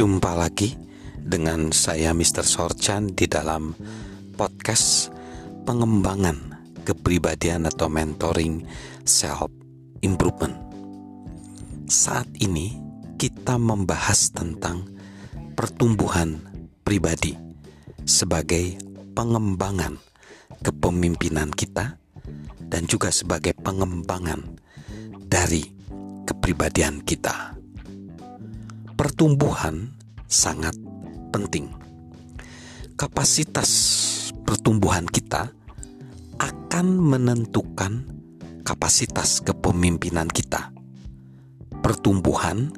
Jumpa lagi dengan saya Mr. Sorchan di dalam podcast pengembangan kepribadian atau mentoring self improvement. Saat ini kita membahas tentang pertumbuhan pribadi sebagai pengembangan kepemimpinan kita dan juga sebagai pengembangan dari kepribadian kita. Pertumbuhan sangat penting. Kapasitas pertumbuhan kita akan menentukan kapasitas kepemimpinan kita. Pertumbuhan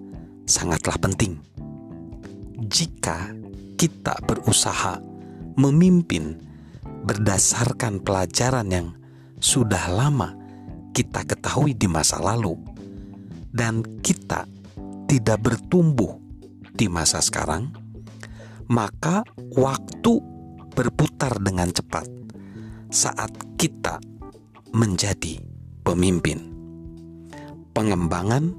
sangatlah penting. Jika kita berusaha memimpin berdasarkan pelajaran yang sudah lama kita ketahui di masa lalu, dan kita tidak bertumbuh di masa sekarang, maka waktu berputar dengan cepat saat kita menjadi pemimpin. Pengembangan,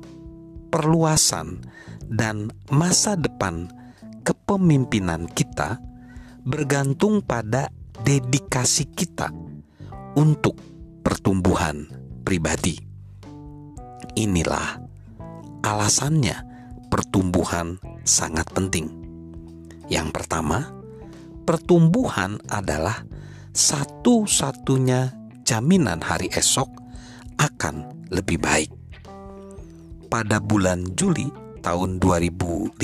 perluasan, dan masa depan kepemimpinan kita bergantung pada dedikasi kita untuk pertumbuhan pribadi. Inilah alasannya pertumbuhan sangat penting. Yang pertama, pertumbuhan adalah satu-satunya jaminan hari esok akan lebih baik. Pada bulan Juli tahun 2015,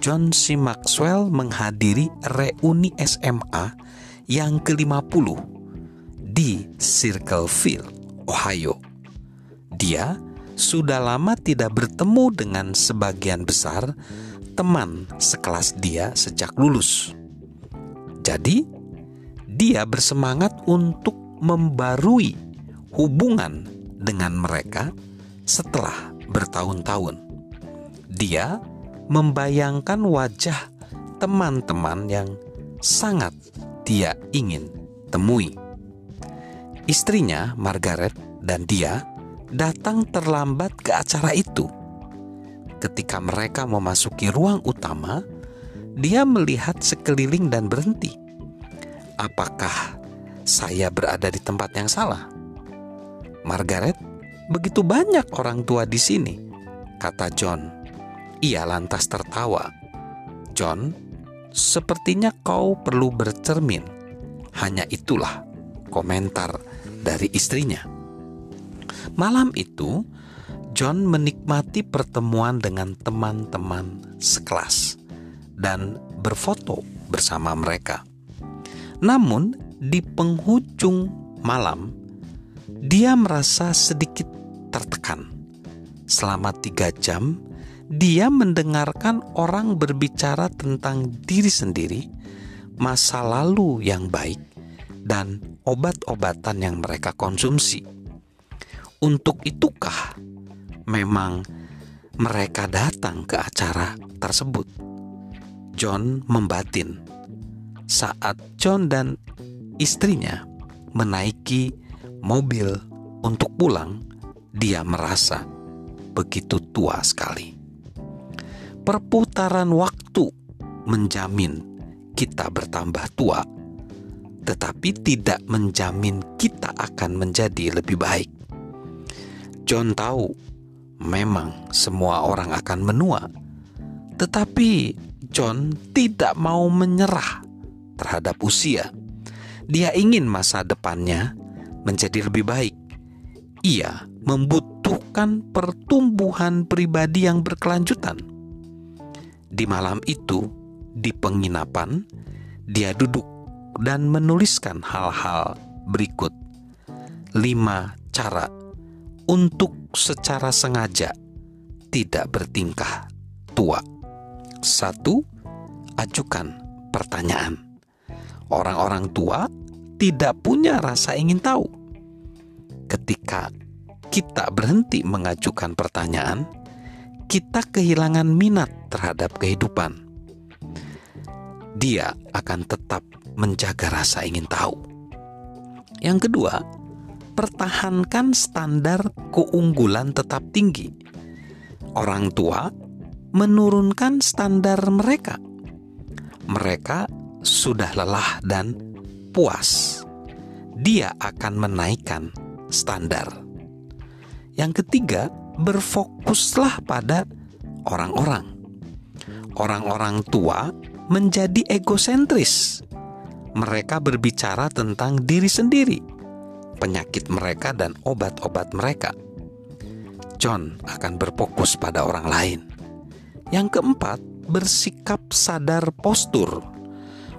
John C. Maxwell menghadiri reuni SMA yang ke-50 di Circleville, Ohio. Dia sudah lama tidak bertemu dengan sebagian besar teman sekelas dia sejak lulus. Jadi, dia bersemangat untuk membarui hubungan dengan mereka setelah bertahun-tahun. Dia membayangkan wajah teman-teman yang sangat dia ingin temui. Istrinya, Margaret, dan dia datang terlambat ke acara itu. Ketika mereka memasuki ruang utama, dia melihat sekeliling dan berhenti. Apakah saya berada di tempat yang salah? Margaret, begitu banyak orang tua di sini, kata John. Ia lantas tertawa. John, sepertinya kau perlu bercermin. Hanya itulah komentar dari istrinya. Malam itu, John menikmati pertemuan dengan teman-teman sekelas dan berfoto bersama mereka. Namun, di penghujung malam, dia merasa sedikit tertekan. Selama tiga jam, dia mendengarkan orang berbicara tentang diri sendiri, masa lalu yang baik, dan obat-obatan yang mereka konsumsi. Untuk itukah memang mereka datang ke acara tersebut? John membatin saat John dan istrinya menaiki mobil untuk pulang, dia merasa begitu tua sekali. Perputaran waktu menjamin kita bertambah tua, tetapi tidak menjamin kita akan menjadi lebih baik. John tahu memang semua orang akan menua, tetapi John tidak mau menyerah terhadap usia dia ingin masa depannya menjadi lebih baik. Ia membutuhkan pertumbuhan pribadi yang berkelanjutan. Di malam itu, di penginapan, dia duduk dan menuliskan hal-hal berikut: lima cara untuk secara sengaja tidak bertingkah tua. Satu, ajukan pertanyaan Orang-orang tua tidak punya rasa ingin tahu. Ketika kita berhenti mengajukan pertanyaan, kita kehilangan minat terhadap kehidupan. Dia akan tetap menjaga rasa ingin tahu. Yang kedua, pertahankan standar keunggulan tetap tinggi. Orang tua menurunkan standar mereka. Mereka sudah lelah dan puas. Dia akan menaikkan standar. Yang ketiga, berfokuslah pada orang-orang. Orang-orang tua menjadi egosentris. Mereka berbicara tentang diri sendiri, penyakit mereka, dan obat-obat mereka. John akan berfokus pada orang lain. Yang keempat, bersikap sadar postur.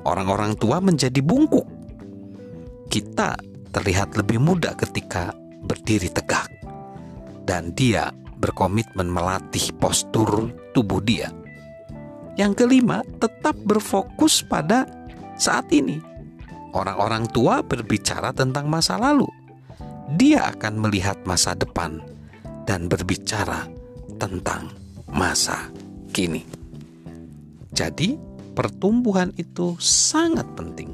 Orang-orang tua menjadi bungkuk. Kita terlihat lebih muda ketika berdiri tegak, dan dia berkomitmen melatih postur tubuh dia. Yang kelima, tetap berfokus pada saat ini. Orang-orang tua berbicara tentang masa lalu. Dia akan melihat masa depan dan berbicara tentang masa kini. Jadi, pertumbuhan itu sangat penting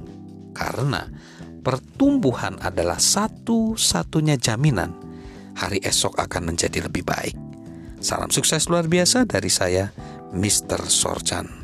karena pertumbuhan adalah satu-satunya jaminan hari esok akan menjadi lebih baik. Salam sukses luar biasa dari saya, Mr. Sorchan.